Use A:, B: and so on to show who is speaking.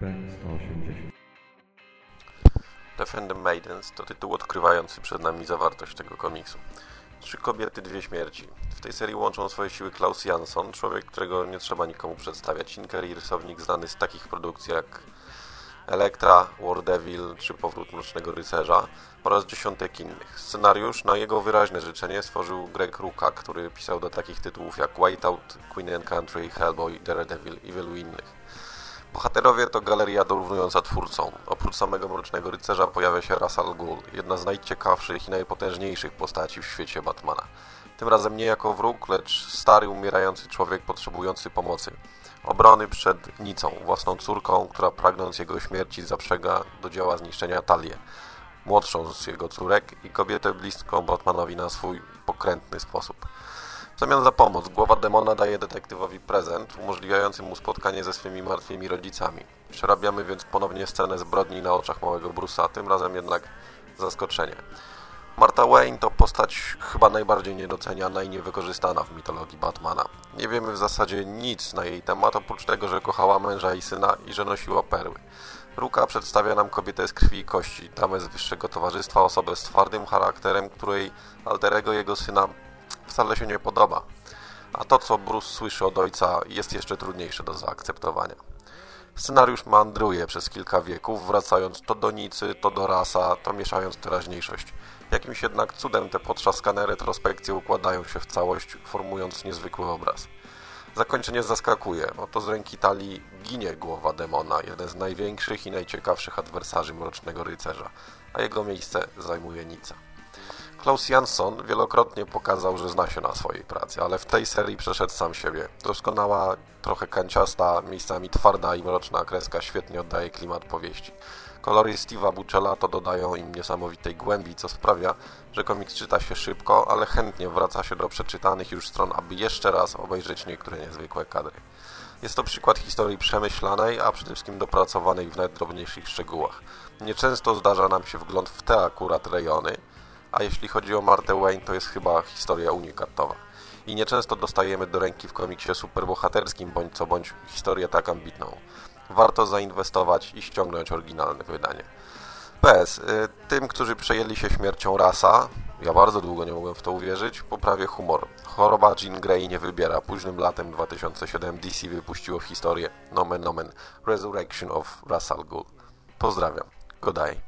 A: P180
B: Defend the Maidens to tytuł odkrywający przed nami zawartość tego komiksu. Trzy kobiety, dwie śmierci. W tej serii łączą swoje siły Klaus Jansson, człowiek, którego nie trzeba nikomu przedstawiać, inker i rysownik znany z takich produkcji jak Elektra, War Devil czy Powrót Mrocznego Rycerza oraz dziesiątek innych. Scenariusz na jego wyraźne życzenie stworzył Greg Ruka, który pisał do takich tytułów jak Whiteout, Queen and Country, Hellboy, Daredevil i wielu innych. Bohaterowie to galeria dorównująca twórcom. Oprócz samego Mrocznego Rycerza pojawia się Ra's al Ghul, jedna z najciekawszych i najpotężniejszych postaci w świecie Batmana. Tym razem nie jako wróg, lecz stary, umierający człowiek potrzebujący pomocy. Obrony przed Nicą, własną córką, która pragnąc jego śmierci zaprzega do dzieła zniszczenia Talię, młodszą z jego córek i kobietę bliską Batmanowi na swój pokrętny sposób. W zamian za pomoc głowa demona daje detektywowi prezent, umożliwiający mu spotkanie ze swymi martwymi rodzicami. Przerabiamy więc ponownie scenę zbrodni na oczach małego Brusa, tym razem jednak zaskoczenie. Martha Wayne to postać chyba najbardziej niedoceniana i niewykorzystana w mitologii Batmana. Nie wiemy w zasadzie nic na jej temat, oprócz tego, że kochała męża i syna i że nosiła perły. Ruka przedstawia nam kobietę z krwi i kości, damę z wyższego towarzystwa, osobę z twardym charakterem, której alterego jego syna wcale się nie podoba. A to, co Bruce słyszy od ojca, jest jeszcze trudniejsze do zaakceptowania. Scenariusz mandruje przez kilka wieków, wracając to do Nicy, to do Rasa, to mieszając teraźniejszość. Jakimś jednak cudem te potrzaskane retrospekcje układają się w całość, formując niezwykły obraz. Zakończenie zaskakuje. Oto z ręki talii ginie głowa demona, jeden z największych i najciekawszych adwersarzy Mrocznego Rycerza, a jego miejsce zajmuje Nica. Klaus Jansson wielokrotnie pokazał, że zna się na swojej pracy, ale w tej serii przeszedł sam siebie. Doskonała, trochę kanciasta, miejscami twarda i mroczna kreska świetnie oddaje klimat powieści. Kolory Steve'a Buchela to dodają im niesamowitej głębi, co sprawia, że komiks czyta się szybko, ale chętnie wraca się do przeczytanych już stron, aby jeszcze raz obejrzeć niektóre niezwykłe kadry. Jest to przykład historii przemyślanej, a przede wszystkim dopracowanej w najdrobniejszych szczegółach. Nieczęsto zdarza nam się wgląd w te akurat rejony, a jeśli chodzi o Martę Wayne, to jest chyba historia unikatowa. I nieczęsto dostajemy do ręki w komiksie superbohaterskim, bądź co bądź historię tak ambitną. Warto zainwestować i ściągnąć oryginalne wydanie. PS. Y, tym, którzy przejęli się śmiercią rasa, ja bardzo długo nie mogłem w to uwierzyć, poprawię humor. Choroba Jean Grey nie wybiera. Późnym latem 2007 DC wypuściło historię Nomen Nomen Resurrection of Russell Ghul. Pozdrawiam. Godaj.